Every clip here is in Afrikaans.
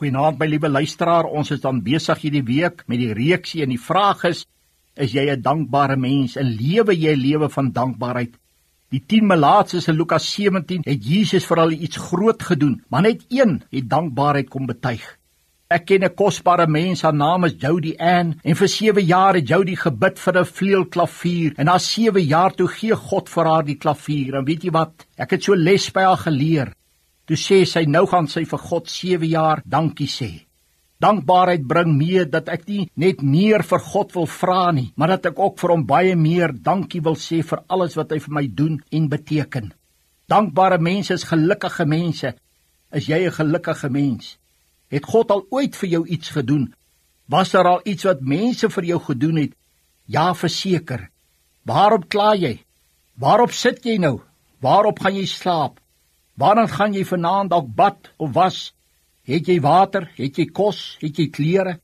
Goeienaand my liewe luisteraar, ons is dan besig hierdie week met die reeksie en die vraag is: Is jy 'n dankbare mens? 'n Lewe jy 'n lewe van dankbaarheid? Die 10 melaatses in Lukas 17 het Jesus vir hulle iets groot gedoen, maar net een het dankbaarheid kom betuig. Ek ken 'n kosbare mens, haar naam is Jody Ann, en vir 7 jaar het Jody gebid vir 'n vleuelklavier en na 7 jaar toe gee God vir haar die klavier. En weet jy wat? Ek het so les by haar geleer. Toe sê sy nou gaan sy vir God 7 jaar dankie sê. Dankbaarheid bring mee dat ek nie net meer vir God wil vra nie, maar dat ek ook vir hom baie meer dankie wil sê vir alles wat hy vir my doen en beteken. Dankbare mense is gelukkige mense. Is jy 'n gelukkige mens? Het God al ooit vir jou iets gedoen? Was daar al iets wat mense vir jou gedoen het? Ja, verseker. Waarop kla jy? Waarop sit jy nou? Waarop gaan jy slaap? Waarna gaan jy vanaand dalk bad of was? Het jy water? Het jy kos? Het jy klere?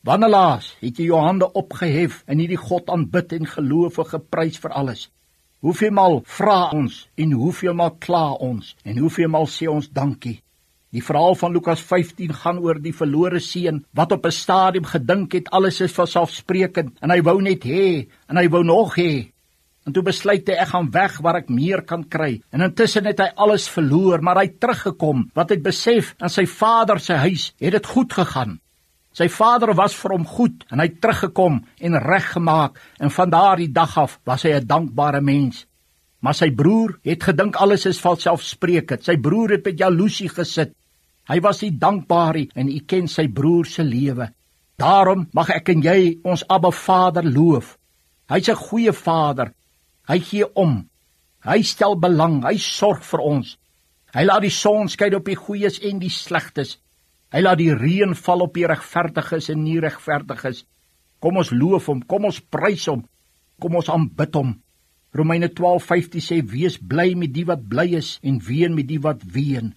Wanneer laas het jy jou hande opgehef en hierdie God aanbid en geloof en geprys vir alles? Hoeveel maal vra ons en hoeveel maal kla ons en hoeveel maal sê ons dankie? Die verhaal van Lukas 15 gaan oor die verlore seun wat op 'n stadium gedink het alles is vanselfsprekend en hy wou net hê en hy wou nog hê En toe besluit hy ek gaan weg waar ek meer kan kry. En intussen het hy alles verloor, maar hy het teruggekom. Wat hy besef in sy vader se huis, het dit goed gegaan. Sy vader was vir hom goed en hy het teruggekom en reggemaak en van daardie dag af was hy 'n dankbare mens. Maar sy broer het gedink alles is vanselfsprekend. Sy broer het met jaloesie gesit. Hy was nie dankbaar nie en u ken sy broer se lewe. Daarom mag ek en jy ons Abba Vader loof. Hy's 'n goeie Vader Hy gee om. Hy stel belang, hy sorg vir ons. Hy laat die son skyn op die goeies en die slegtes. Hy laat die reën val op die regverdiges en nie regverdiges. Kom ons loof hom, kom ons prys hom. Kom ons aanbid hom. Romeine 12:15 sê wees bly met die wat bly is en ween met die wat ween.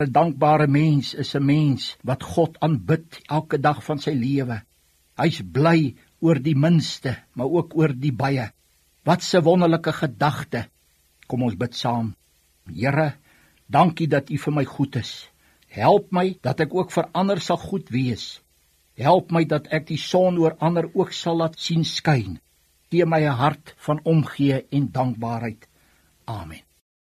'n Dankbare mens is 'n mens wat God aanbid elke dag van sy lewe. Hy's bly oor die minste, maar ook oor die baie. Wat 'n wonderlike gedagte. Kom ons bid saam. Here, dankie dat U vir my goed is. Help my dat ek ook vir ander sal goed wees. Help my dat ek die son oor ander ook sal laat sien skyn. Gee my 'n hart van omgee en dankbaarheid. Amen.